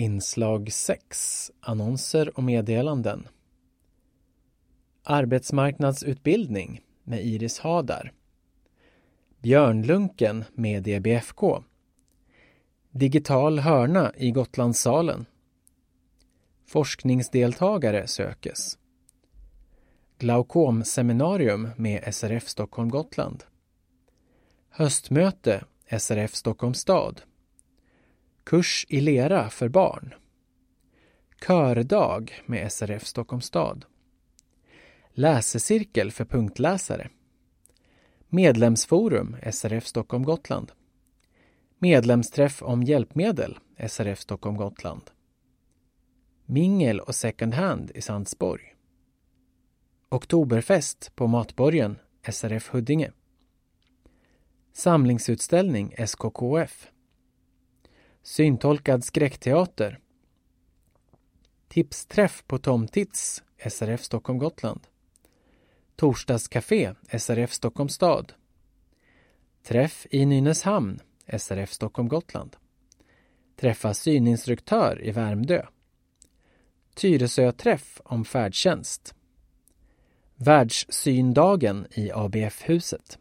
Inslag 6 Annonser och meddelanden. Arbetsmarknadsutbildning med Iris Hadar. Björnlunken med DBFK Digital hörna i Gotlandssalen. Forskningsdeltagare sökes. Glaukomseminarium med SRF Stockholm Gotland. Höstmöte SRF Stockholm stad. Kurs i lera för barn. Kördag med SRF Stockholms stad. Läsecirkel för punktläsare. Medlemsforum SRF Stockholm Gotland. Medlemsträff om hjälpmedel SRF Stockholm Gotland. Mingel och second hand i Sandsborg. Oktoberfest på Matborgen SRF Huddinge. Samlingsutställning SKKF Syntolkad skräckteater. Tipsträff på Tom Tits SRF Stockholm Gotland. Torsdagscafé SRF Stockholm stad. Träff i Nynäshamn SRF Stockholm Gotland. Träffa syninstruktör i Värmdö. Tyresö-träff om färdtjänst. Världssyndagen i ABF-huset